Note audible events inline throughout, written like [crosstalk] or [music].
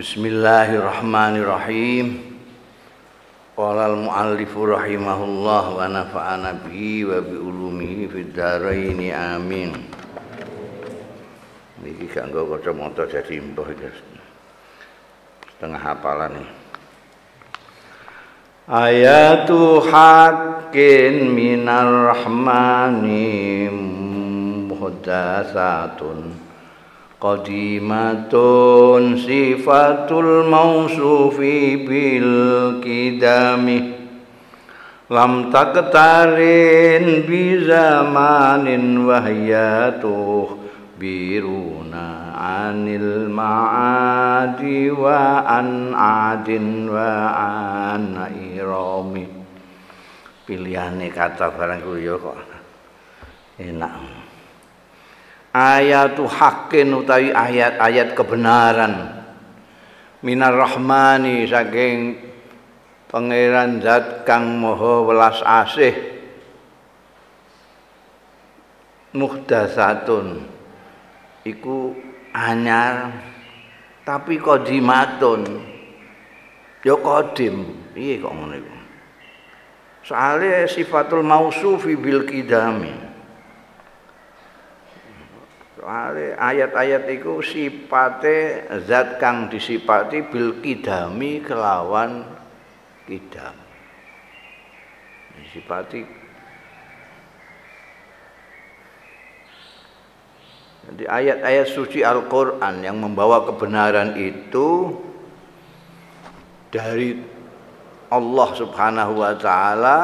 Bismillahirrahmanirrahim. Qala al-muallif rahimahullah wa nafa'ana bihi wa bi ulumihi fid dharain amin. Niki kanggo kacamata jadi mbah Setengah hafalan nih. Ayatu hakin minar rahmani muhdatsatun qadimatun sifatul mausufi bil kidami. Lam taktarin bi zamanin wahyatuh biruna anil ma'adi wa an adin wa an irami pilihane kata barang kuyo kok. Enak ayatu hakin utawi ayat-ayat kebenaran. Minar rahmani saking pangeran zat kang moho welas asih. Muhdasatun iku anyar tapi kodimatun ya kodim piye kok ngono iku? Soalnya sifatul mausufi bil kidami soalnya ayat-ayat itu sipate zat kang disipati bil kidami kelawan kidam. Disipati. Jadi ayat-ayat suci Al-Quran yang membawa kebenaran itu dari Allah Subhanahu wa taala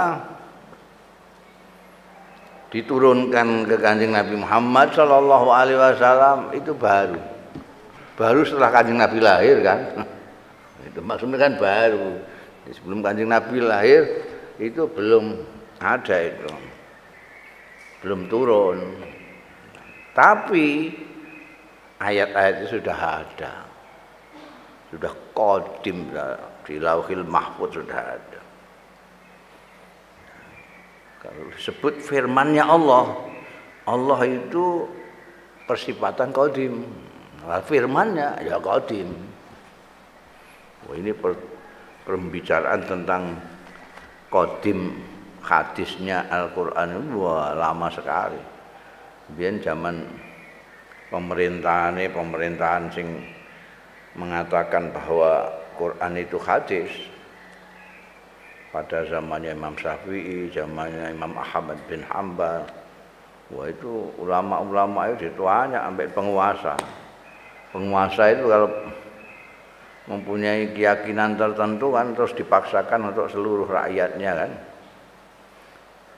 diturunkan ke Kanjeng Nabi Muhammad sallallahu alaihi wasallam itu baru. Baru setelah Kanjeng Nabi lahir kan. [laughs] Itu maksudnya kan baru. Sebelum Kanjeng Nabi lahir itu belum ada itu. Belum turun. Tapi ayat-ayat itu sudah ada. Sudah kodim di lauhil mahfud sudah ada. Kalau disebut firmannya Allah, Allah itu persifatan. Nah, firmannya ya kodim. Wah, ini per, pembicaraan tentang kodim hadisnya Al-Quran wah lama sekali biyen zaman pemerintahan pemerintahan sing mengatakan bahwa Quran itu hadis pada zamannya Imam Syafi'i, zamannya Imam Ahmad bin Hambal. Wah itu ulama-ulama itu dituanya sampai penguasa. Penguasa itu kalau mempunyai keyakinan tertentu kan terus dipaksakan untuk seluruh rakyatnya kan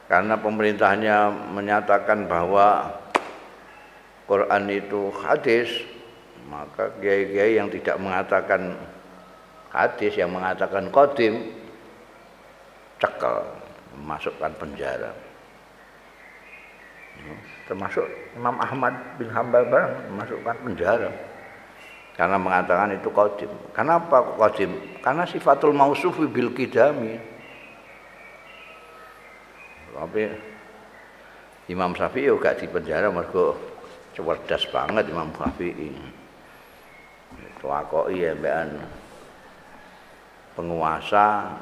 karena pemerintahnya menyatakan bahwa Quran itu hadis maka kiai-kiai yang tidak mengatakan hadis yang mengatakan kodim cekel masukkan penjara. Termasuk Imam Ahmad bin Hambal barang masukkan penjara. Karena mengatakan itu kodim kenapa kodim karena sifatul mausufi bil kidami tapi Imam Syafi'i juga di penjara mergo cerdas banget Imam Syafi'i. Aku iya mbekan penguasa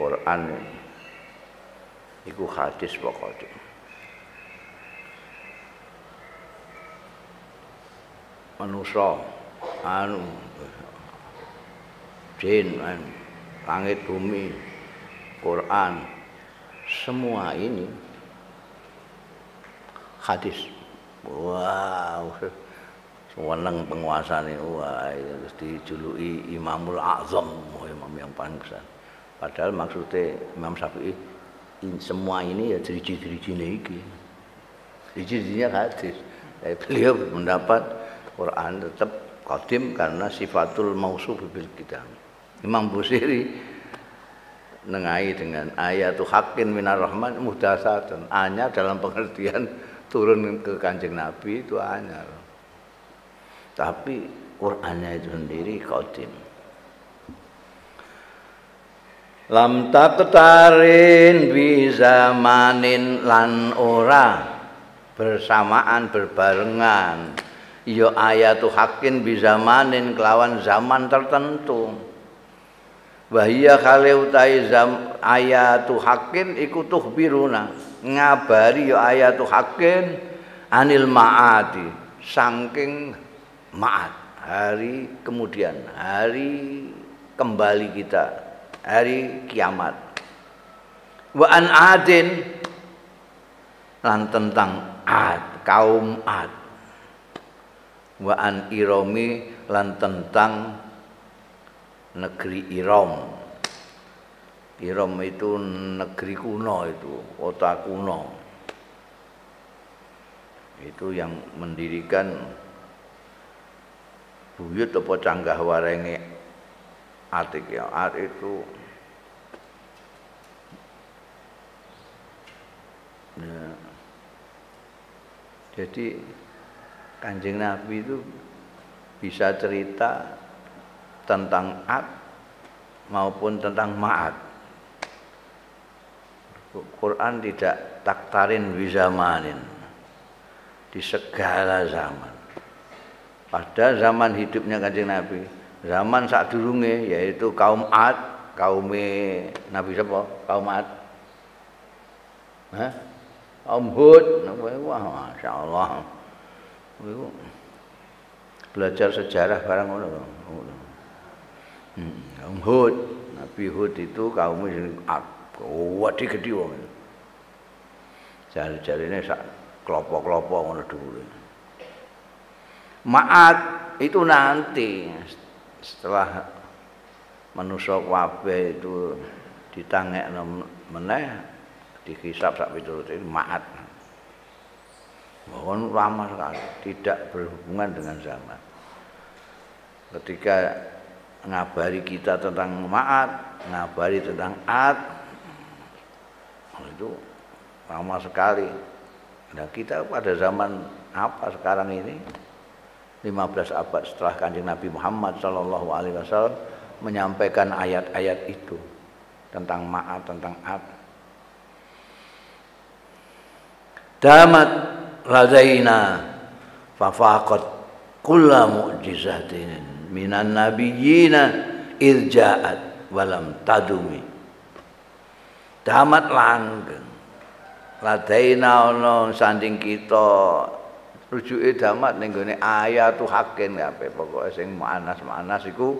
Quran iku hadis pokoknya. Manusia anu jin langit bumi Quran semua ini hadis. Wow. Sewenang penguasa ini wah itu dijuluki Imamul Azam imam yang paling besar padahal maksudnya Imam Syafi'i semua ini ya diriji-diriji ini diriji-dirinya hadis Jadi beliau mendapat Quran tetap kodim karena sifatul mausuf bil kita Imam Busiri nengai dengan ayatu hakin minar rahman muhdasatun hanya dalam pengertian turun ke kanjeng nabi itu hanya tapi Qur'annya itu sendiri kodim lam taktarin bi zamanin lan ora bersamaan berbarengan. Ya ayatu hakin bizamanin kelawan zaman tertentu. Wahia kale utai zam ayatu hakin iku biruna ngabari ya ayatu hakin anil maati. Saking maat hari kemudian hari kembali kita hari kiamat wa an adin lan tentang ad kaum ad wa an iromi lan tentang negeri Irom. Irom itu negeri kuno itu, kota kuno. Itu yang mendirikan buyut apa canggah warenge atik ya. At itu ya. Jadi Kanjeng Nabi itu bisa cerita tentang Ad maupun tentang Ma'ad. Quran tidak taktarin bizamanin di segala zaman. Pada zaman hidupnya kanjeng Nabi, zaman saat durunge yaitu kaum Ad, kaum Nabi siapa? Kaum Ad. Hah? Kaum Hud, wah masya Allah belajar sejarah barang ngono hmm, kaum Hud. Nabi Hud itu kaum sing gede gede wong jari-jari ini sak kelompok-kelompok ngono dulu Maat itu nanti setelah manusia wabe itu ditangek meneh dihisap sak piturut itu maat. Mohon lama sekali tidak berhubungan dengan zaman. Ketika ngabari kita tentang maat ngabari tentang ad itu lama sekali. Nah kita pada zaman apa sekarang ini 15 abad setelah kanjeng Nabi Muhammad Shallallahu Alaihi Wasallam menyampaikan ayat-ayat itu tentang maat tentang ad. Damat ladaina fafaqat kulla mu'jizatin minan nabiyyina irja'at walam tadumi. Damat langgeng. Ladaina ana sanding kita rujuke damat ning gone ayatu hakin kabeh pokoke sing manas-manas iku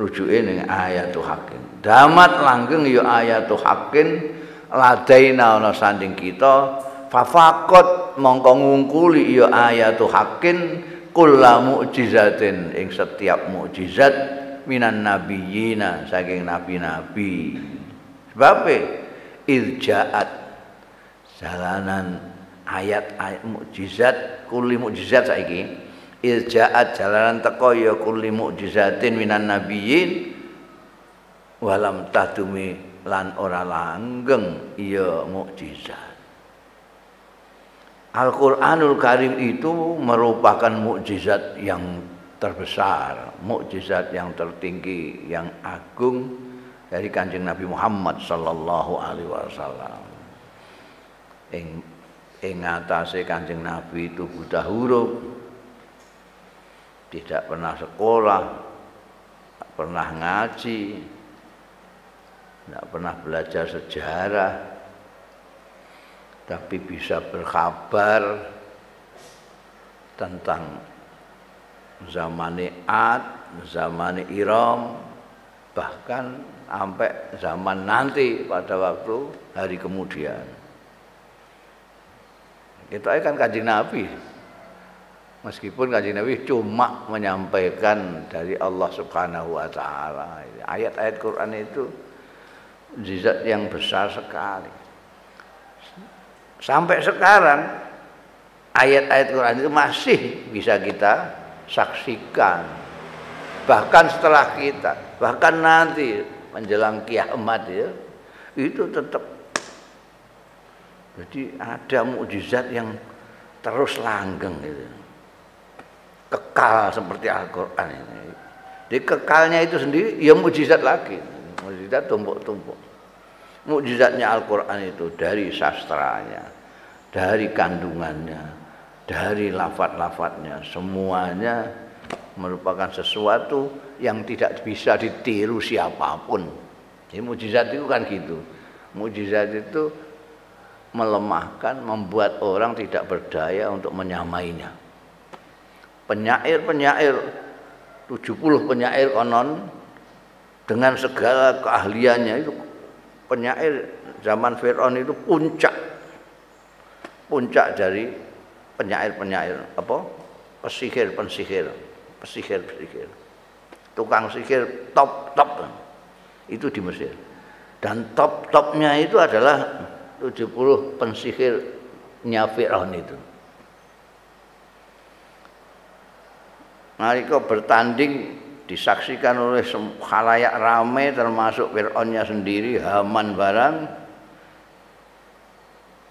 rujuke ning ayatu hakin damat langgeng ya ayatu hakin ladaina ana sanding kita fafaqat mongko ngungkuli ya ayatu hakin kulla mukjizatin ing setiap mukjizat minan nabiyina saking nabi-nabi. Sebab iljaat jalanan ayat-ayat mukjizat kuli mukjizat saiki iljaat jalanan teko ya kuli mukjizatin minan nabiyyin walam tadumi lan ora langgeng ya mukjizat Al-Quranul Karim itu merupakan mukjizat yang terbesar, mukjizat yang tertinggi, yang agung dari kanjeng Nabi Muhammad Sallallahu Alaihi Wasallam. Ing, ing atase kanjeng Nabi itu buta huruf, tidak pernah sekolah, tidak pernah ngaji, tidak pernah belajar sejarah, tapi bisa berkabar tentang zaman Ad, zaman Iram, bahkan sampai zaman nanti pada waktu hari kemudian. Itu kan kaji Nabi. Meskipun kaji Nabi cuma menyampaikan dari Allah Subhanahu wa taala. Ayat-ayat Quran itu zizat yang besar sekali. Sampai sekarang ayat-ayat Quran itu masih bisa kita saksikan. Bahkan setelah kita, bahkan nanti menjelang kiamat ya, itu tetap jadi ada mukjizat yang terus langgeng gitu. Kekal seperti Al-Qur'an ini. Di kekalnya itu sendiri ya mukjizat lagi. Mukjizat tumpuk-tumpuk mukjizatnya Al-Quran itu dari sastranya, dari kandungannya, dari lafat-lafatnya, semuanya merupakan sesuatu yang tidak bisa ditiru siapa pun. Jadi mujizat itu kan gitu. Mujizat itu melemahkan, membuat orang tidak berdaya untuk menyamainya. Penyair-penyair 70 penyair konon dengan segala keahliannya itu penyair zaman Fir'aun itu puncak. Puncak dari penyair-penyair apa? Pesihir pensihir pesihir pesihir tukang sihir top top itu di Mesir. Dan top topnya itu adalah 70 pensihirnya Fir'aun itu Nalika bertanding disaksikan oleh khalayak ramai termasuk Fir'aunnya sendiri, Haman barang.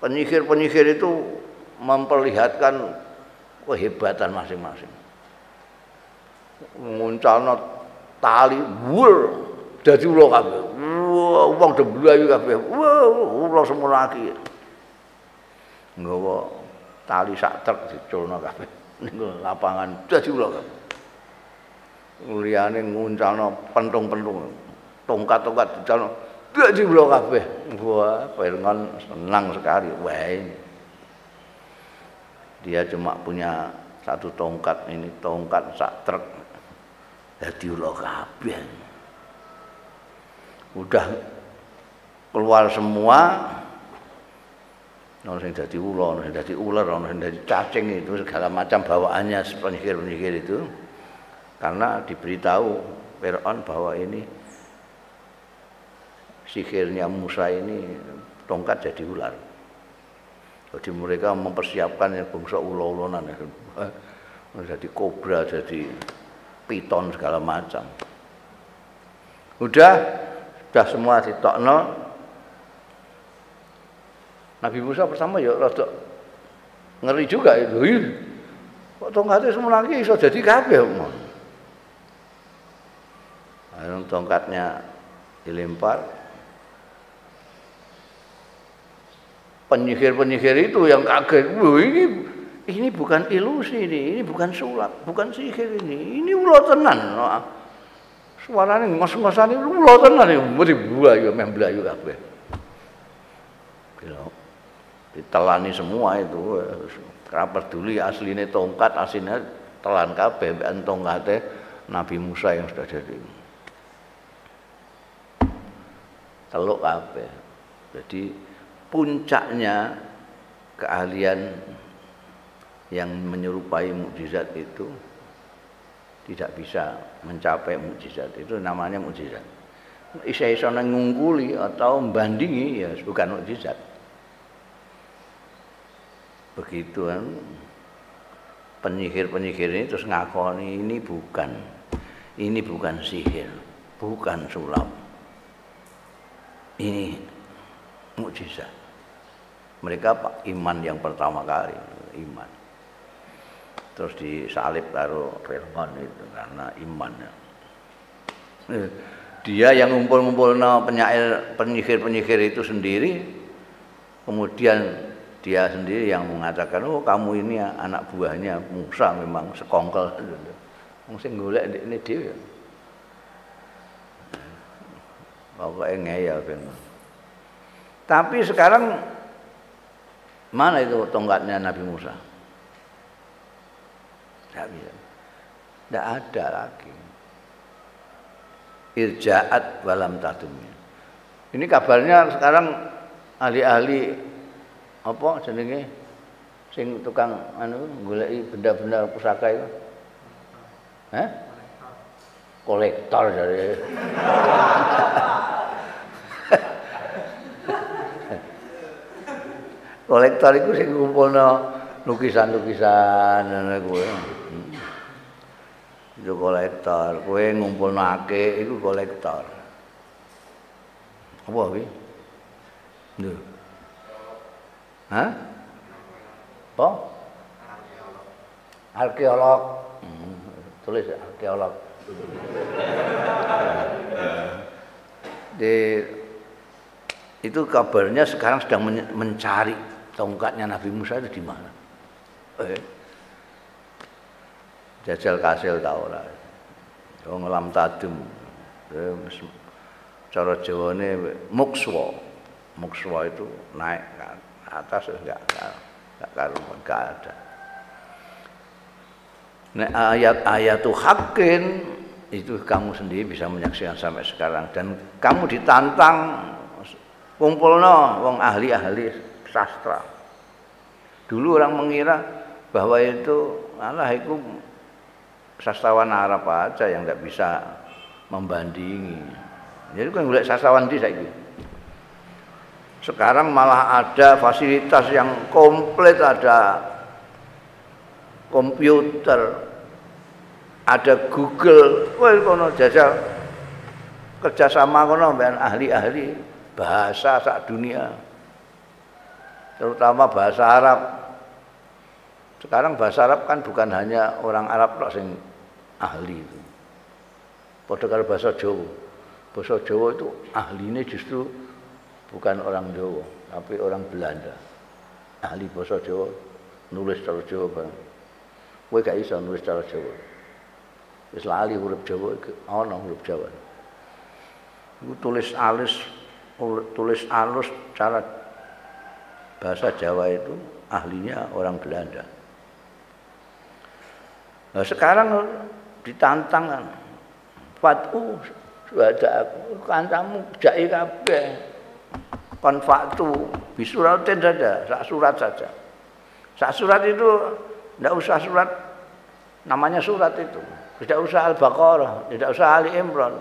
Penyihir-penyihir itu memperlihatkan kehebatan masing-masing. Muncalno tali wul dadi ula kabeh. Wong deblayu kabeh. Wah, ula semua lagi. Nggawa tali sak truk diculno kabeh. Ning lapangan dadi ula kabeh. liyane nguncalno pentung-pentung tongkat-tongkat dicalno dadi kula kabeh wah Firman senang sekali wah dia cuma punya satu tongkat ini tongkat sak truk dadi kula kabeh udah keluar semua ono sing dadi ula, ono sing dadi ular, ono sing dadi cacing itu segala macam bawaannya penyihir-penyihir itu. karena diberitahu Fir'aun bahwa ini sihirnya Musa ini tongkat jadi ular. Jadi mereka mempersiapkan yang bangsa ulo-ulonan ya. jadi kobra, jadi piton segala macam. Udah, sudah semua ditokno. Nabi Musa pertama ya rada ngeri juga itu. Kok tongkatnya semua lagi bisa jadi kabeh. Lalu tongkatnya dilempar. Penyihir-penyihir itu yang kaget. Ini ini bukan ilusi ini, ini bukan sulap, bukan sihir ini. Ini ulo tenan. Suaranya ngos-ngosan ini ulo tenan ini. Mesti buayu, meh belayu kabeh. Ditelani semua itu. Karena peduli aslinya tongkat, aslinya telan kabeh. Tongkatnya Nabi Musa yang sudah jadi. teluk kabeh. Jadi puncaknya keahlian yang menyerupai mukjizat itu tidak bisa mencapai mukjizat itu namanya mukjizat. Isa-isa ngungkuli atau membandingi ya bukan mukjizat. Begitu kan penyihir-penyihir ini terus ngakoni ini bukan ini bukan sihir, bukan sulap ini mukjizat. Mereka pak iman yang pertama kali, iman. Terus disalib karo Firman itu karena imannya. Eh, dia yang ngumpul-ngumpul penyair penyihir-penyihir itu sendiri, kemudian dia sendiri yang mengatakan, oh kamu ini anak buahnya Musa memang sekongkel. Mungkin golek ini dia. pokoknya ngeyel ben. Tapi sekarang mana itu tongkatnya Nabi Musa? Tidak bisa. Tidak ada lagi. Irja'at walam tadumnya. Ini kabarnya sekarang ahli-ahli apa jenenge sing tukang anu goleki benda-benda pusaka itu. Hah? Kolektor dari [laughs] kolektor itu sing ngumpulno lukisan-lukisan ngono kuwi. Itu kolektor, kowe ngumpulno akeh iku kolektor. Apa kuwi? Lho. Hah? Apa? Arkeolog. Tulis arkeolog. Di itu kabarnya sekarang sedang mencari tongkatnya Nabi Musa itu di mana? Eh, jajal kasil tau ora. Wong lam tadum. Eh, cara Jawane mukswa. Mukswa itu naik ke atas enggak enggak karuan enggak ada. Nek ayat-ayat tuh hakin itu kamu sendiri bisa menyaksikan sampai sekarang dan kamu ditantang kumpulno wong ahli-ahli sastra. Dulu orang mengira bahwa itu Allah itu sastrawan Arab aja yang tidak bisa membandingi. Jadi kan boleh sastrawan di saya Sekarang malah ada fasilitas yang komplit, ada komputer, ada Google, wah kono jajal kerjasama kono dengan ahli-ahli bahasa sak dunia, terutama bahasa Arab. Sekarang bahasa Arab kan bukan hanya orang Arab loh sing ahli itu. Padha bahasa Jawa. Bahasa Jawa itu ahlinya justru bukan orang Jawa, tapi orang Belanda. Ahli bahasa Jawa nulis cara Jawa bang. Kowe gak iso nulis cara Jawa. Wis lali huruf Jawa ana huruf Jawa. Iku tulis alis tulis alus cara bahasa Jawa itu ahlinya orang Belanda. Nah sekarang ditantang kan. Fatu sudah aku kancamu jai kabeh. Kon fatu bisuratin saja, sak surat saja. Sak surat itu tidak usah surat namanya surat itu. Tidak usah Al-Baqarah, tidak usah Ali Imran.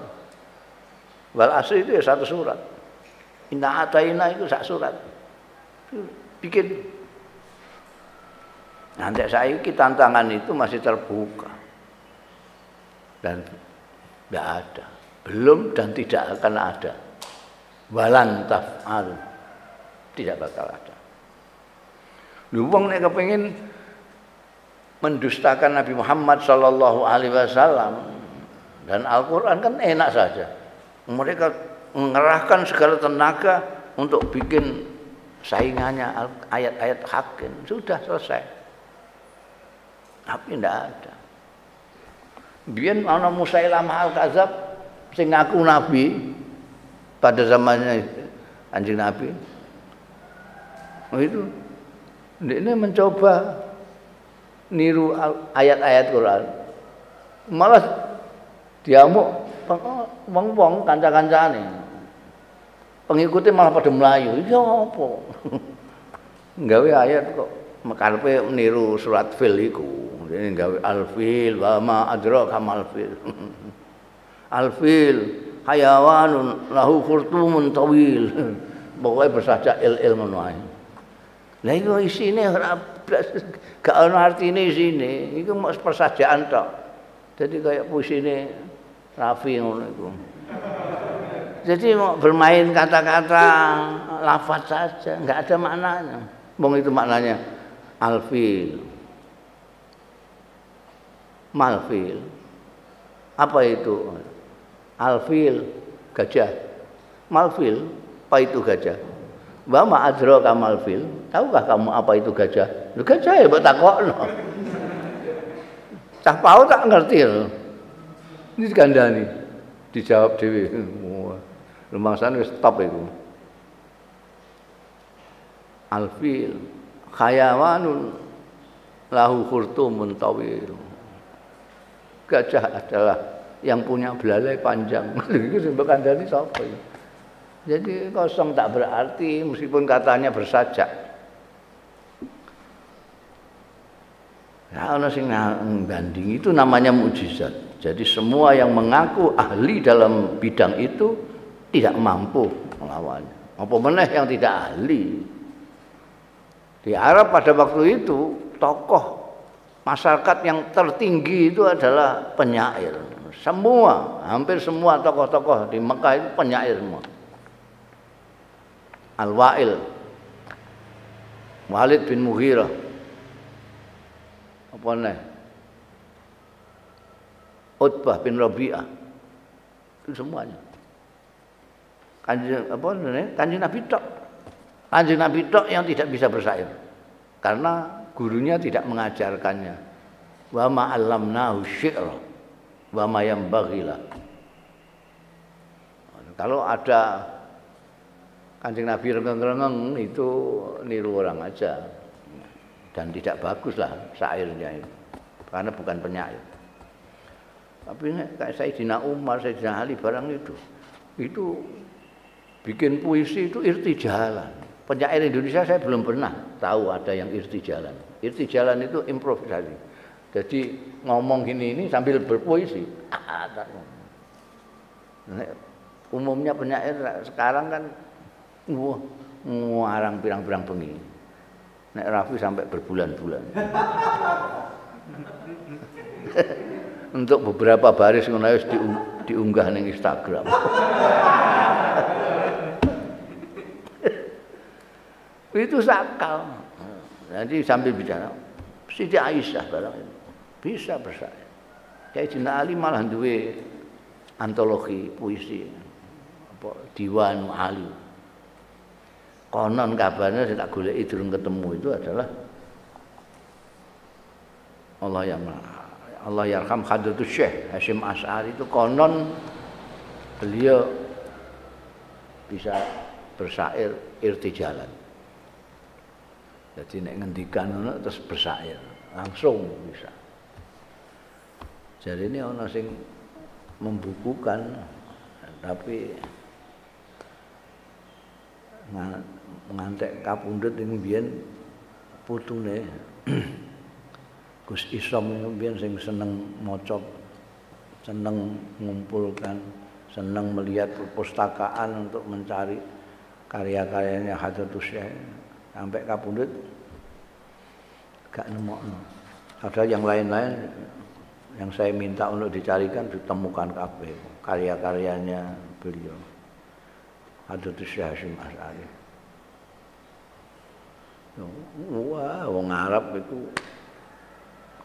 Wal asri itu ya satu surat. Inna ataina itu sak surat. Bikin. Nanti saya tantangan itu masih terbuka. Dan tidak ada. Belum dan tidak akan ada. Walan taf'al. Tidak bakal ada. Lu wong nek kepengin mendustakan Nabi Muhammad sallallahu alaihi wasallam dan Al-Qur'an kan enak saja. Mereka mengerahkan segala tenaga untuk bikin saingannya ayat-ayat hakim sudah selesai tapi tidak ada Biyen ana Musailamah Al-Kadzab sing ngaku nabi pada zamannya anjing nabi. Oh itu ini mencoba niru ayat-ayat Quran. Malah diamuk wong-wong kanca-kancane. Pengikutnya malah pada Melayu. Ya apa? [laughs] Gawe ayat kok mekarepe niru surat fil iku. Ini gawe alfil wa ma adraka mal fil. [laughs] alfil hayawanun lahu khurtumun tawil. [laughs] Pokoknya bersajak il-il ngono ae. Lah iku isine ora [laughs] gak ono artine isine. Iku mau persajaan tok. Jadi kayak pusine Rafi ngono iku. Jadi mau bermain kata-kata lafaz saja, enggak ada maknanya. Wong itu maknanya alfil malfil. Apa itu? Alfil, gajah. Malfil, apa itu gajah? Wa ma adraka malfil? Tahukah kamu apa itu gajah? Lu gajah ya mbok takokno. Cah pau tak ngerti lho. Ini dikandani. Dijawab dhewe. Lumangsane wis stop iku. Alfil khayawanun lahu khurtumun tawil gajah adalah yang punya belalai panjang. [laughs] Itu sing kandhani sapa? Jadi kosong tak berarti meskipun katanya bersajak. Nah, ono sing itu namanya mukjizat. Jadi semua yang mengaku ahli dalam bidang itu tidak mampu melawannya. Apa meneh yang tidak ahli. Di Arab pada waktu itu tokoh masyarakat yang tertinggi itu adalah penyair. Semua, hampir semua tokoh-tokoh di Mekah itu penyair semua. Al-Wa'il, Walid bin Mughirah, apa nih? Utbah bin Rabi'ah, itu semuanya. Kanjeng apa nih? Kanjeng Nabi tok. Kanjeng Nabi tok yang tidak bisa bersair. Karena gurunya tidak mengajarkannya. Wa ma 'allamnahu wa ma yanbaghila. Kalau ada Kanjeng Nabi rengeng-rengeng itu niru orang aja. Dan tidak bagus lah syairnya itu. Karena bukan penyair. Tapi kayak Sayyidina Umar, Sayyidina Ali barang itu. Itu bikin puisi itu irtijalan penyair Indonesia saya belum pernah tahu ada yang irtijalan. Irtijalan itu improvisasi. Jadi ngomong gini ini sambil berpuisi. [laughs] Umumnya penyair sekarang kan wah ngarang pirang-pirang bengi. Nek Raffi sampai berbulan-bulan. [laughs] Untuk beberapa baris ngono diunggah ning Instagram. [laughs] Itu sakal. Nanti sambil bicara, Siti Aisyah barang itu bisa bersaing. Kayak Cina Ali malah duwe antologi puisi apa Diwan Ali. Konon kabarnya saya tak golek durung ketemu itu adalah Allah yang Allah yarham Hadratus Syekh Hashim As'ari itu konon beliau bisa bersair irtijalan. Jadi nek ngendikan ngono terus bersair, langsung bisa. Jadi ini orang sing membukukan tapi ngantek kapundhut ing biyen putune [clears throat] Gus Isom biyen sing seneng maca seneng mengumpulkan seneng melihat perpustakaan untuk mencari karya-karyanya Hadratus Syekh sampai kapundut gak nemu ada yang lain-lain yang saya minta untuk dicarikan ditemukan kabeh. Karya-karyanya beliau. Hadratus Hashim As'ari wah wong Arab itu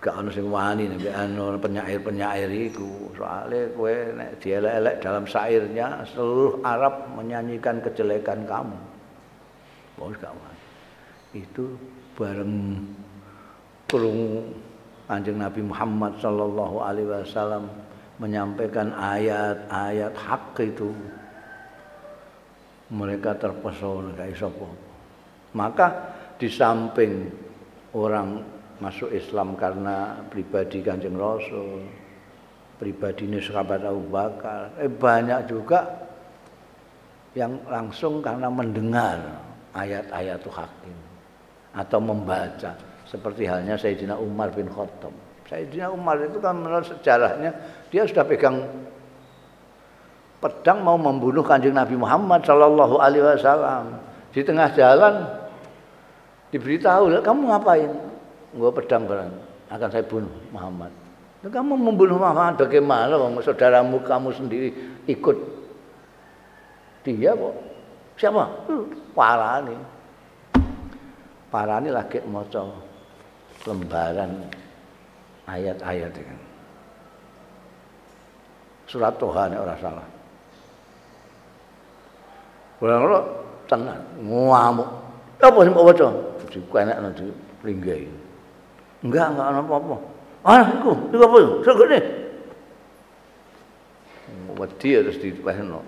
gak ono sing wani nek ana penyair-penyair iku. Soalnya kowe nek dielek-elek dalam syairnya seluruh Arab menyanyikan kejelekan kamu. Bos gak wani itu bareng kurung Kanjeng Nabi Muhammad sallallahu alaihi wasallam menyampaikan ayat-ayat hak itu. Mereka terpesona kayak sapa maka di samping orang masuk Islam karena pribadi Kanjeng Rasul pribadi sahabat Abu Bakar eh banyak juga yang langsung karena mendengar ayat-ayat hakim atau membaca seperti halnya Sayyidina Umar bin Khattab. Sayyidina Umar itu kan menurut sejarahnya dia sudah pegang pedang mau membunuh kanjeng Nabi Muhammad Shallallahu Alaihi Wasallam di tengah jalan diberitahu kamu ngapain? Gua pedang barang akan saya bunuh Muhammad. kamu membunuh Muhammad bagaimana? Wong saudaramu kamu sendiri ikut dia kok. Siapa? Parah nih parani lagi maca lembaran ayat-ayat kan. Surat Tuhan ora salah. Ora tenang, ngamuk. Apa sing mbok waca? Dikenek nang diringgai. Enggak, enggak ana apa-apa. Ah, iku, iku apa? Segene. Wedi terus diwehno.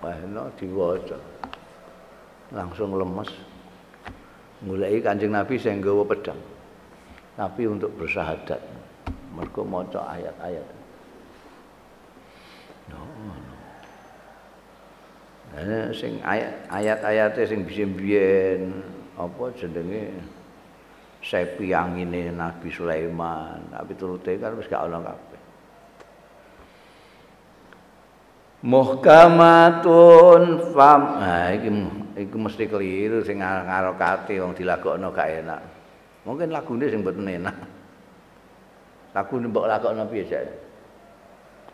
Wehno diwaca. Langsung lemes. Mulai Kanjeng Nabi sing nggawa pedang. Nabi untuk bersahadat. Mergo maca ayat-ayat. No, no. Nah, sing ayat-ayate sing biyen apa jenenge sepi angine Nabi Sulaiman, tapi turute kan wis gak ana kabeh. Muhkamatun fam. Nah, iki iku mesti keliru sing ngarokati wong dilagokno gak enak. Mungkin lagune sing mboten enak. Lagune mbok lakokno piye sik?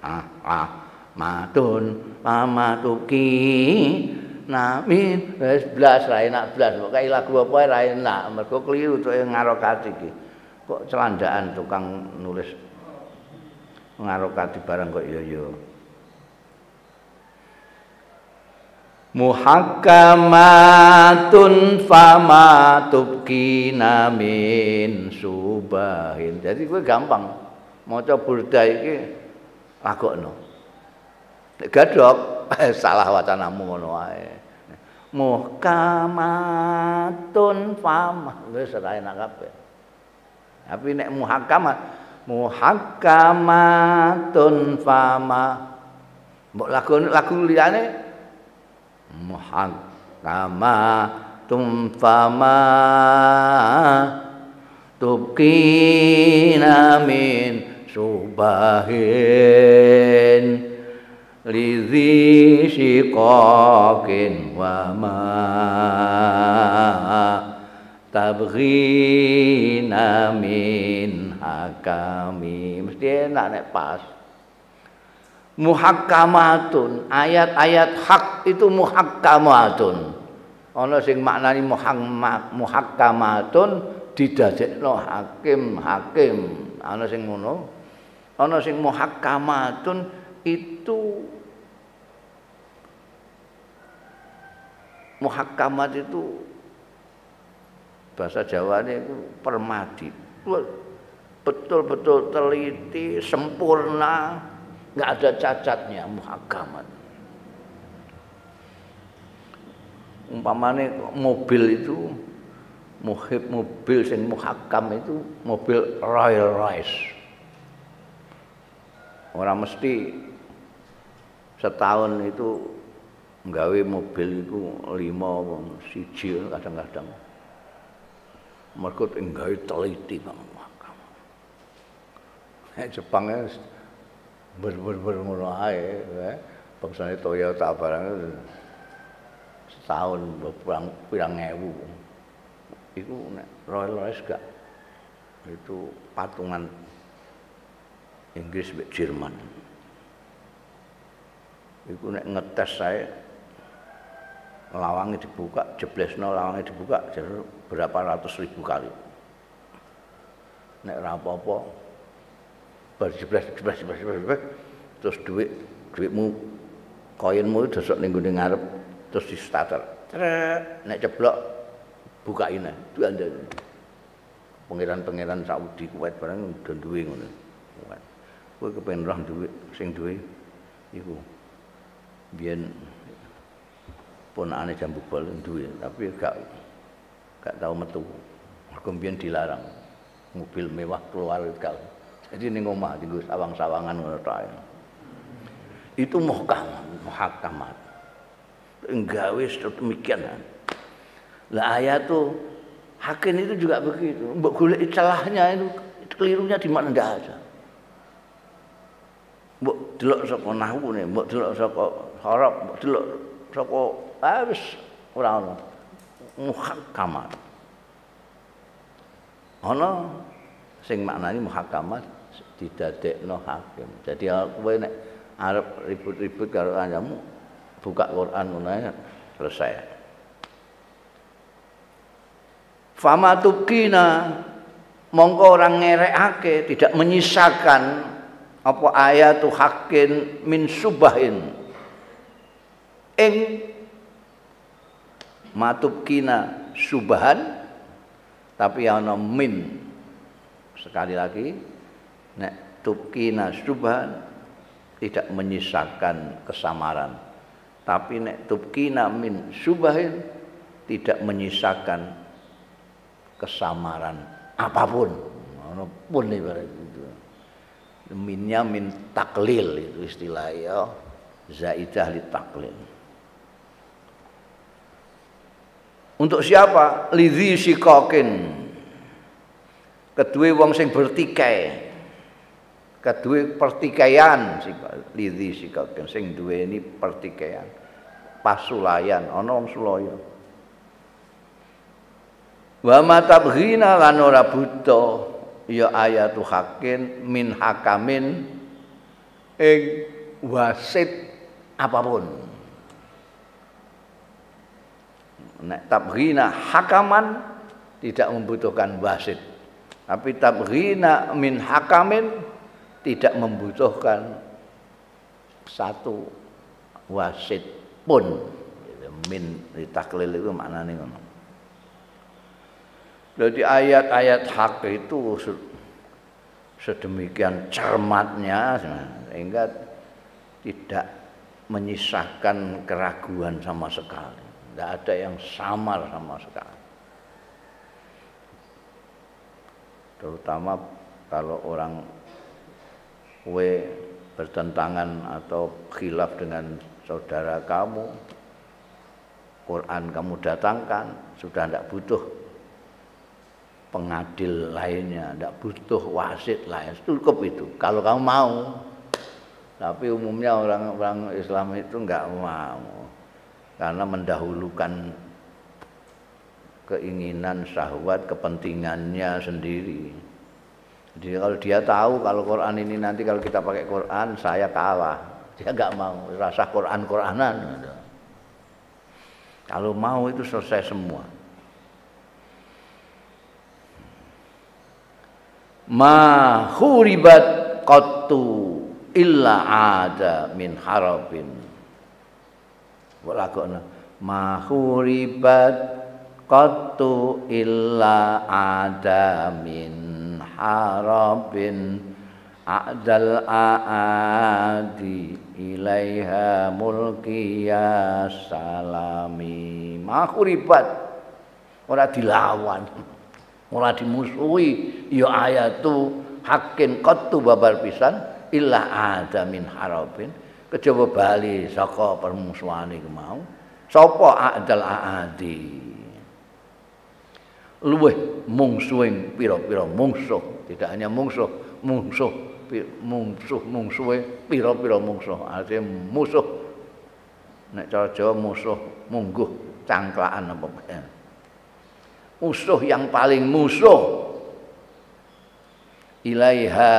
Ah, ah, matun pamatuki nami wis blas ra enak blas kok kaya lagu apa ra enak mergo keliru to ngarokati iki. Kok celandaan tukang nulis ngarokati barang kok iya-iya. Muhakkamatun fama tubkina min subahin. Jadi gue gampang. Maca burda iki lagokno. Gadok [laughs] salah wacanamu ngono wae. Muhkamatun fama. Wis ora enak kabeh. Tapi nek muhakamat muhakamatun fama. Mbok lagu lagu liyane muhakkamatun fama tubkina min subahin lidhi shiqaqin wa ma tabghina min hakami. Mesti enak nek pas muhakkamatun. Ayat-ayat hak itu muhakkamatun. Ana sing maknani muhakkamatun didadekno hakim hakim. Ana sing ngono. Ana sing muhakkamatun itu muhakkamat itu bahasa Jawa ini permadi. Betul-betul teliti sempurna nggak ada cacatnya muhakamat umpamanya mobil itu muhib mobil sing muhakam itu mobil Royal Royce. Orang mesti setahun itu nggawe mobil itu lima siji kadang-kadang. Mereka nggawe teliti bang Jepangnya ber-ber-ber ngono ae ya. Bangsane Toyota barang setahun pirang pirang ewu. Iku nek Royal Royce gak itu patungan Inggris mbek Jerman. Iku nek ngetes saya lawangnya dibuka, jeblesno lawangnya dibuka berapa ratus ribu kali. Nek rapopo bar jeblas jeblas jeblas jeblas terus duit duitmu koinmu dosok ning gone ngarep terus di starter nek ceblok bukain itu anda pangeran-pangeran Saudi kuat barang udah duwe ngono. Kowe kepen roh duit sing duwe? Iku. Biyen ponakane jambu bol duwe tapi gak gak tau metu. Mergo dilarang. Mobil mewah keluar gak jadi ning omah dienggo sawang-sawangan ngono tok. Itu muhkam, muhakamat. Enggawe demikian. Lah ayat tuh hakim itu juga begitu. Mbok golek celahnya itu kelirunya di mana ndak ada. Mbok delok saka nahwune, mbok delok saka harap, mbok delok saka ah wis ora ono. Muhakamat. Ana sing maknani muhakamat didadekno hakim. Jadi kowe nek arep ribut-ribut karo kancamu buka Quran ngono selesai. Fama tukina mongko orang ngerekake tidak menyisakan apa ayatu hakin min subahin ing matubkina subahan tapi ana min sekali lagi nek tubkina subhan tidak menyisakan kesamaran. Tapi nek tubkina min subahin tidak menyisakan kesamaran apa pun. Ono pun ibarat itu minnya min taklil itu istilah ya. Zaidah li taklil. Untuk siapa? Lidhi sikokin. Kedua wong sing bertikai kedua pertikaian lidhi sikaken sing duweni pertikaian. Pasulayan ana wong sulaya. Wa matabghina lan ora buta ya ayatu hakin min hakamin ing wasit apa pun. Nek tabghina hakaman tidak membutuhkan wasit tapi tabghina min hakamin tidak membutuhkan satu wasit pun gitu. min ditaklil itu maknane ngono jadi ayat-ayat hak itu sedemikian cermatnya sehingga tidak menyisakan keraguan sama sekali. Tidak ada yang samar sama sekali. Terutama kalau orang we bertentangan atau khilaf dengan saudara kamu, Quran kamu datangkan, sudah tidak butuh pengadil lainnya, tidak butuh wasit lain, cukup itu. Kalau kamu mau, tapi umumnya orang-orang Islam itu nggak mau, karena mendahulukan keinginan syahwat kepentingannya sendiri. Jadi kalau dia tahu kalau Quran ini nanti kalau kita pakai Quran saya kalah, dia nggak mau rasa Quran Quranan. Kalau mau itu selesai semua. ma khuribat qattu illa ada min harabin walakona ma khuribat qattu illa ada min harabin a'dal aadi ilaiha mulki ya salami. Ma khuribat ora dilawan. Ora dimusuhi. Ya ayatu hakin qattu babar pisan illa ada min harabin. Kejaba bali saka permusuhane mau. Sapa adal aadi? Luweh mungsuhing pira-pira mungsuh tidak hanya mungsuh mungsuh mungsuh mungsuhe pira-pira mungsuh. Artinya musuh. Nek cara Jawa musuh mungguh cangklaan apa musuh yang paling musuh. Ilaiha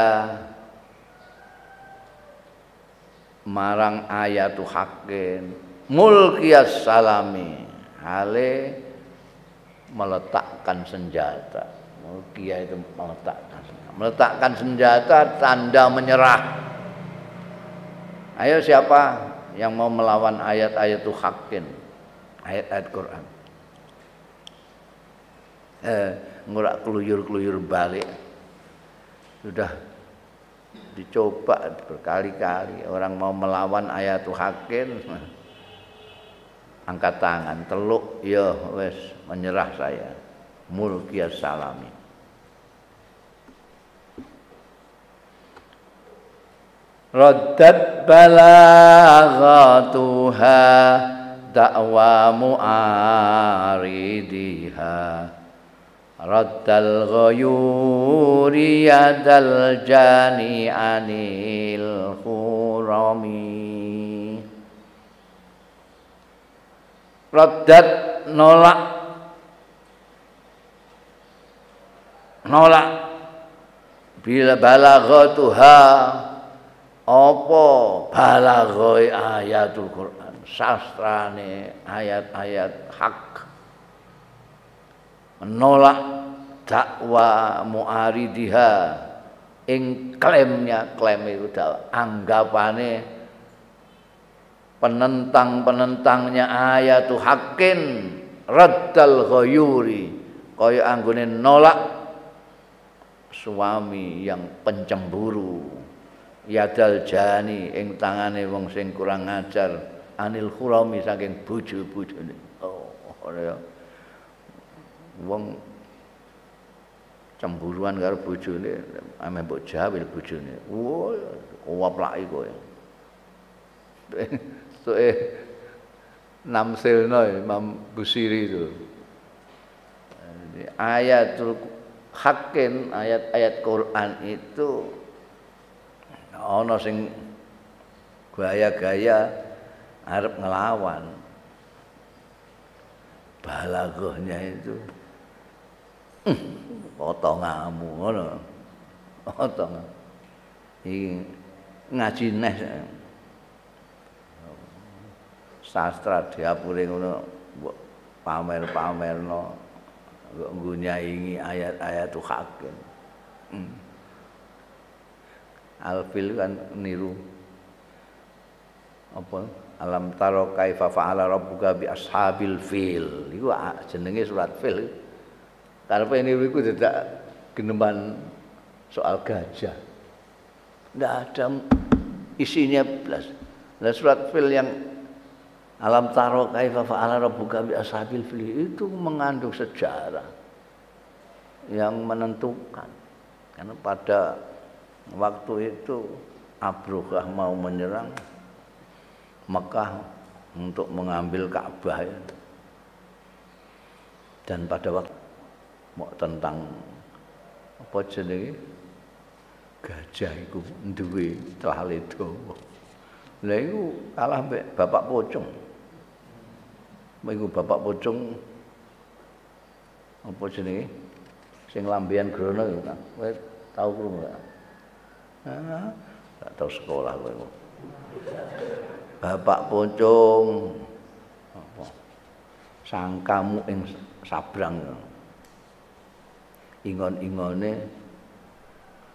marang ayatu hakin mulkiyas salami. Hale meletakkan senjata mulkiyah itu meletakkan meletakkan senjata tanda menyerah. Ayo siapa yang mau melawan ayat-ayat hakin ayat-ayat Quran. Eh, ngurak keluyur-keluyur balik. Sudah dicoba berkali-kali. Orang mau melawan ayat hakim [laughs] angkat tangan teluk. Ya wes menyerah saya mulkiyas salami. Raddat balaghatuha da'wa mu'aridiha. Raddal ghayuri yadal jani anil khurami. Raddat nolak nolak. Bila balaghatuha apa balaghoi ayatul Quran? Sastrane ayat-ayat hak. Menolak dakwa muaridiha ing klaimnya klaim itu anggapane penentang-penentangnya ayatu hakin raddal ghayuri. Kaya anggone nolak suami yang pencemburu. Yadal jani ing tangane wong sing kurang ajar. Anil khurami saking bojo-bojone. Oh ya. Wong cemburuan karo bojone ame mbok jawil bojone. Wo uwap laki kowe. [laughs] So eh namsilno Imam Busiri itu. Ayatul hakin ayat-ayat Quran itu ana sing gaya-gaya arep ngelawan. Balaghahnya itu potonganmu ngono. Potong iki ngaji neh. Sastra diapure ngono pamer-pamerno kok ngunyaingi ayat-ayat hakim hmm. Alfil kan niru. Apa? Alam taro kaifa fa'ala rabbuka bi ashabil fil. Iku jenenge surat fil. Karepe ini iku tidak geneman soal gajah. Ndak ada isinya plus nah surat fil yang alam taro kaifa fa'ala rabbuka bi ashabil fil itu mengandung sejarah yang menentukan karena pada waktu itu Abruhah mau menyerang Mekah untuk mengambil Ka'bah ya. Dan pada waktu mau tentang apa jenenge gajah iku duwe tlale dawa. Lah iku kalah Bapak Pocong. Iku Bapak Pocong apa jenenge? Sing lambean grono iku kan. Kowe tau krungu enggak? Ah, tahu sekolah kowe. Bapak Pocong apa? Sangkamu ing sabrang. Ingon-ingone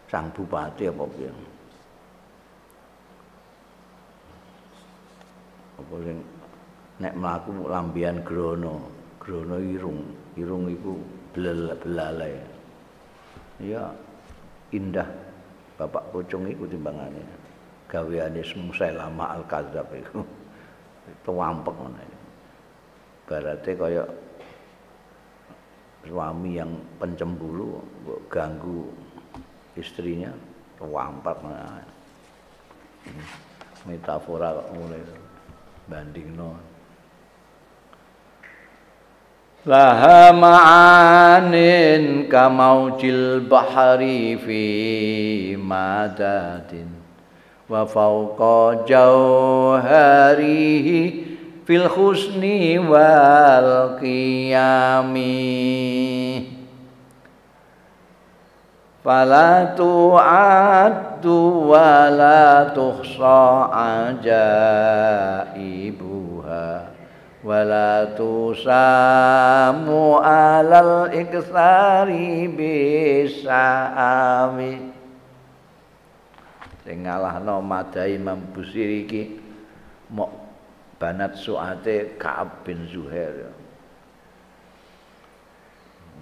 sang bupati apa piye? Apa sing nek mlaku lambian grono, grono irung, irung iku belalai. Ya indah Bapak Pocong iku timbangane. gaweane Musailamah al-Kadzab iku. [laughs] Tuwampek ngono. Barate kaya suami yang pencemburu ganggu istrinya tuwampek metafora kok mulai bandingno laha ma'anin kamaujil bahari fi madatin wa fawqa jauharihi fil husni wal qiyami. Fala tu'addu wa la tuhsa ajaibuha la tusamu alal iksari bisa'ami sing ngalahno madai Imam Busiri iki mok banat suate Ka'ab bin Zuhair.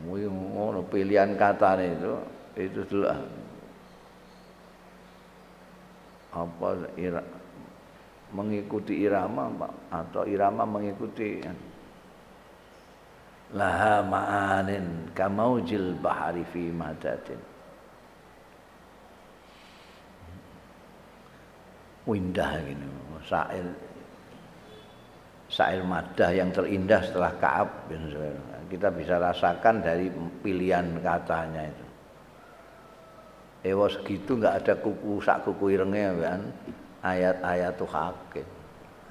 Mui ngono pilihan kata itu itu dulu. Apa mengikuti irama atau irama mengikuti laha ma'anin kamaujil bahari fi madatin. Indah gini syair syair madah yang terindah setelah Kaab kita bisa rasakan dari pilihan katanya itu. Ewa segitu nggak ada kuku sak kuku irengnya kan ayat-ayat tuh hakim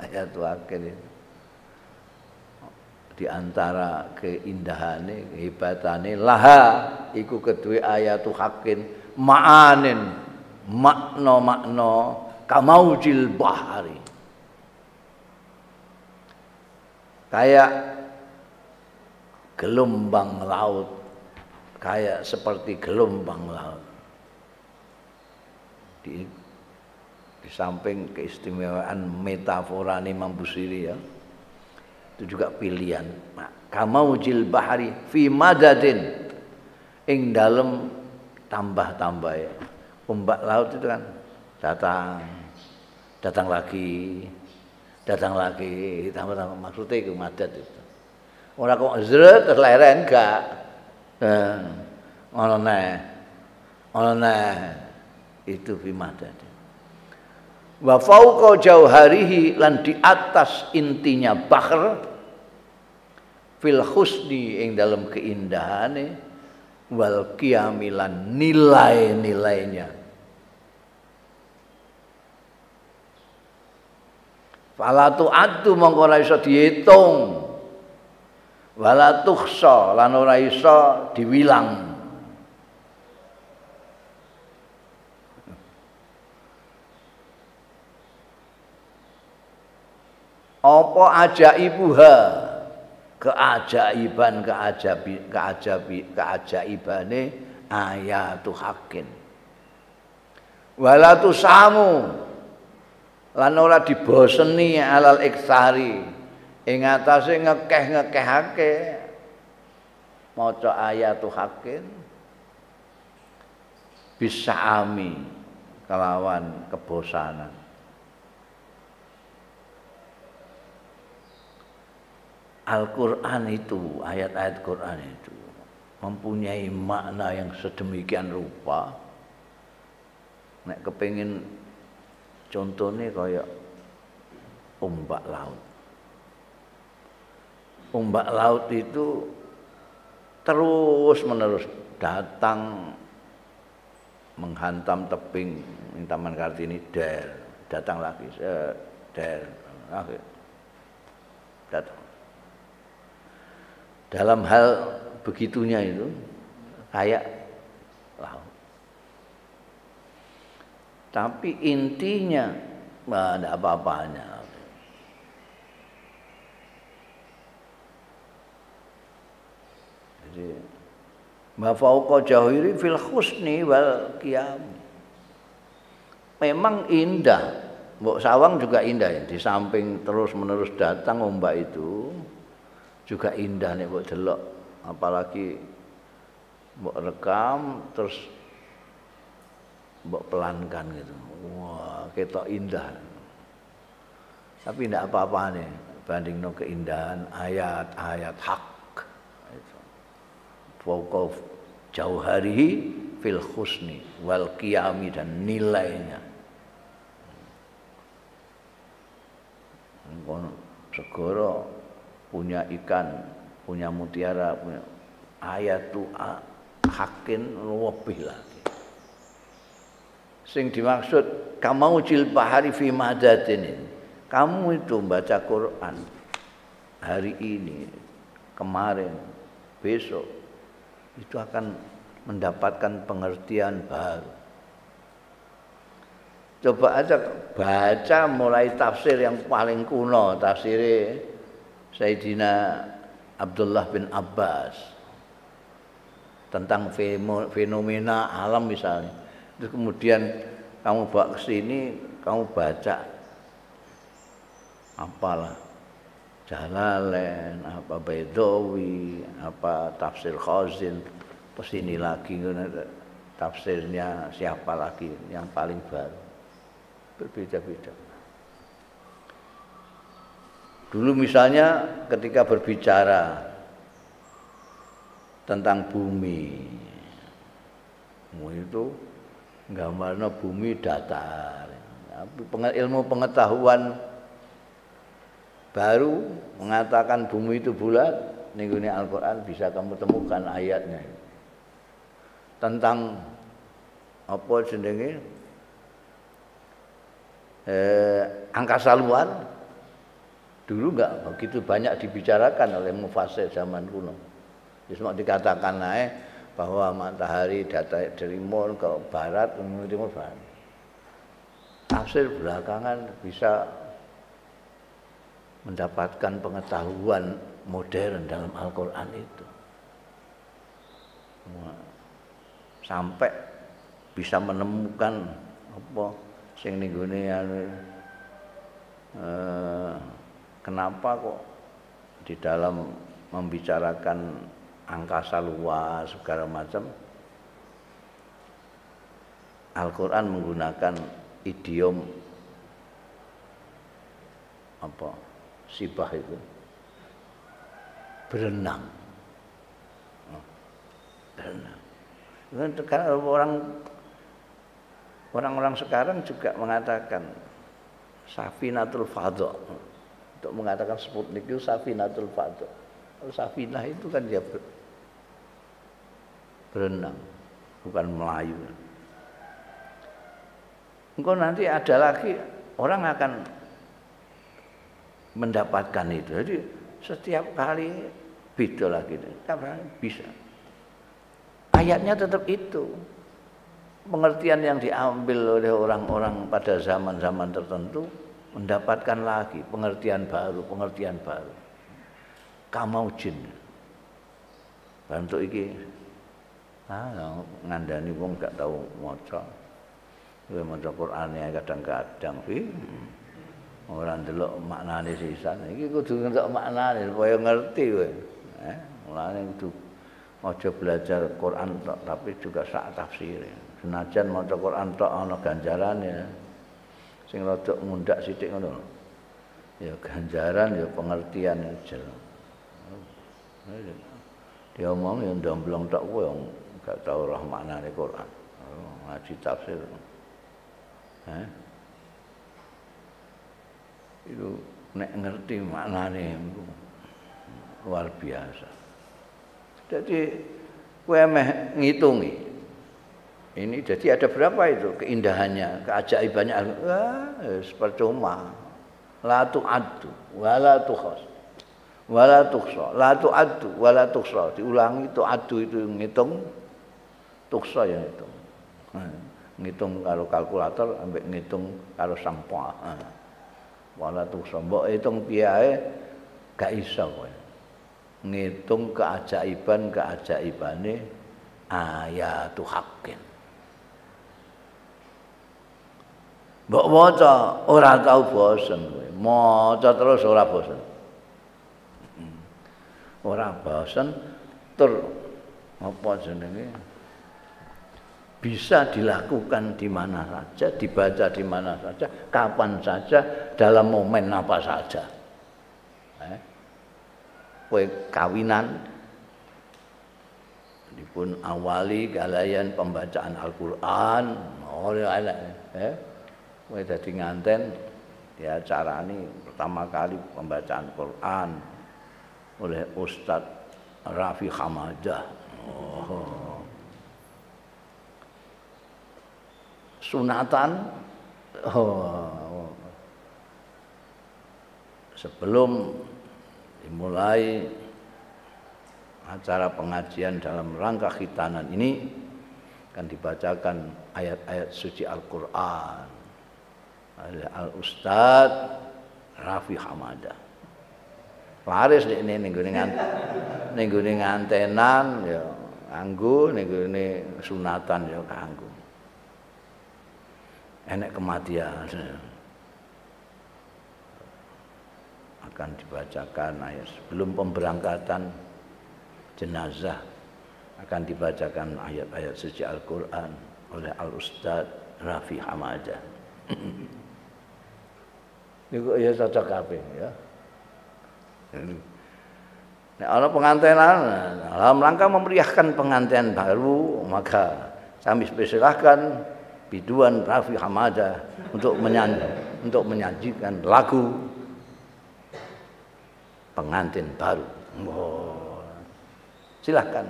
ayat tuh hakim itu di antara keindahannya kehebatannya laha iku ayat tuh hakim ma'anin makno makno kamaujil bahari. Kayak gelombang laut kayak seperti gelombang laut. Di, di samping keistimewaan metafora Imam Busiri ya. Itu juga pilihan. Nah, kamaujil bahari fi madadin. Ing dalam tambah-tambah ya. Ombak laut itu kan datang datang lagi datang lagi tambah tambah maksudnya itu madat itu. Orang kok zret terus enggak. Eh, ono neh ono neh. Itu fi madat wa fauqa jauharihi lan di atas intinya bahr fil husni ing dalam keindahane wal qiyamilan nilai-nilainya Fala tu'addu mongko ora iso diitung. Wala tuhsa lan ora iso diwilang. Apa ajaibuha? Keajaiban keajabi keajabi keajaibane ayatu hakin. Wala tusamu lan ora diboseni alal iksari. Ing atase ngekeh-ngekehake. Maca ayatu hakin bisa ami kelawan kebosanan Al-Quran itu, ayat-ayat Quran itu mempunyai makna yang sedemikian rupa. Nek kepingin contohnya kayak ombak laut. Ombak laut itu terus menerus datang menghantam tebing Taman Kartini der datang lagi der lagi datang dalam hal begitunya itu kayak laut. Tapi intinya nggak ada apa-apanya. Jadi ma fauqa jahiri fil husni wal qiyam. Memang indah. Mbok Sawang juga indah ya. Di samping terus menerus datang ombak itu juga indah nih mbok delok. Apalagi mbok rekam terus mbok pelankan gitu. Wah ketok indah. Tapi tidak apa-apa nih banding no keindahan ayat-ayat hak. Fauqa jauharihi fil husni wal qiyami dan nilainya. Segoro punya ikan punya mutiara punya ayat tu hakin lebih lagi sing dimaksud kamu bahari fi madatin kamu itu baca Quran hari ini kemarin besok itu akan mendapatkan pengertian baru. Coba aja baca mulai tafsir yang paling kuno, tafsir Sayyidina Abdullah bin Abbas tentang fenomena alam misalnya. Terus kemudian kamu bawa ke sini, kamu baca apalah Jalalain, apa Baidawi, apa tafsir Khazin, terus ini lagi tafsirnya siapa lagi yang paling baru. Berbeda-beda. Dulu misalnya ketika berbicara tentang bumi, itu gambarnya bumi datar. Ilmu pengetahuan baru mengatakan bumi itu bulat ini Al-Quran bisa kamu temukan ayatnya. Tentang apa jenenge? Eh, angkasa luar dulu enggak begitu banyak dibicarakan oleh mufasir zaman kuno cuma dikatakan naik bahwa matahari data dari timur ke barat ke timur barat tafsir belakangan bisa mendapatkan pengetahuan modern dalam Al-Quran itu. Sampai bisa menemukan apa sing ninggone eh, kenapa kok di dalam membicarakan angkasa luas segala macam? Al-Quran menggunakan idiom apa? Sibah itu. Berenang. Berenang. Sekarang orang orang-orang sekarang juga mengatakan safinatul fadha untuk mengatakan Sputnik itu safinatul fadha safinah itu kan dia berenang bukan Melayu engkau nanti ada lagi orang akan mendapatkan itu. Jadi setiap kali beda lagi. Bisa. Ayatnya tetap itu. Pengertian yang diambil oleh orang-orang pada zaman-zaman tertentu mendapatkan lagi pengertian baru, pengertian baru. Kamau jin. Bantu iki ah ngandani wong gak tahu maca. Kowe maca Qur'ane kadang-kadang, ora ndelok maknane sisan iki kudu ndelok maknane supaya ngerti kowe eh mulane kudu aja belajar Quran tok tapi juga sak tafsir senajan maca Quran tok ana ganjarane sing rada ngundak sithik ngono. Ya ganjaran ya pengertian jelas dia omong yang domblong tok kowe gak tau roh maknane Quran. Ngaji tafsir. Eh itu nek ngerti maknane luar biasa. Jadi kowe meh ngitungi. Ini jadi ada berapa itu keindahannya, keajaibannya. Wah, percuma. La tu'addu wa la tukhas. Wa la tukhsa. La tu'addu wa la tukhsa. Diulangi tu'addu itu ngitung. Tukhsa ya itu. Ngitung karo kalkulator ambek ngitung karo sampah. wala tuksa mbok hitung piye gak iso kowe ngitung keajaiban keajaibane ayatu haqqin mbok maca ora tau bosen kowe maca terus ora bosen hmm. ora bosen tur apa jenenge bisa dilakukan di mana saja, dibaca di mana saja, kapan saja, dalam momen apa saja. Eh? Kue kawinan dipun awali galayan pembacaan Al-Qur'an oleh eh kue dadi nganten ya ini pertama kali pembacaan Quran oleh Ustadz Rafi Hamadah. Oh. sunatan oh, sebelum dimulai acara pengajian dalam rangka khitanan ini akan dibacakan ayat-ayat suci Al-Qur'an oleh Al-Ustad Rafi Hamada. Laris ini ning gone ning ngantenan ya kanggo ning sunatan ya kanggo. enek kematian akan dibacakan ayat sebelum pemberangkatan jenazah akan dibacakan ayat-ayat suci Al-Qur'an oleh Al-Ustaz Rafi Hamadah. [clears throat] Niku ya cocok kabeh ya. Nek ana pengantinan dalam rangka memeriahkan pengantin baru maka kami persilahkan biduan Rafi Hamada untuk menyanyi, untuk menyajikan lagu pengantin baru. Oh, silahkan.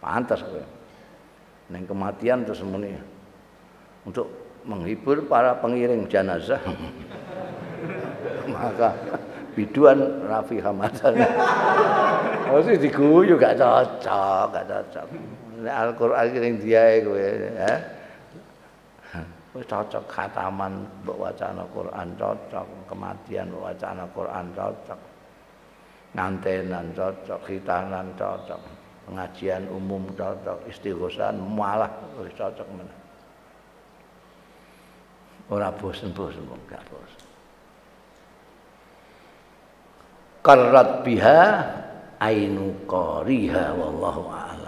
Pantas kowe. Neng kematian terus muni untuk menghibur para pengiring jenazah. [laughs] Maka biduan Rafi Hamada. [laughs] Oh sih diguyu gak cocok, gak cocok. Al-Qur'an ning diae kowe, ya. Wis cocok khataman mbok wacana Quran cocok, kematian mbok wacana Quran cocok. Ngantenan cocok, khitanan cocok, pengajian umum cocok, istighosan malah wis cocok men. Ora bosen-bosen kok gak bosen. Karat biha ainu qariha wallahu a'lam.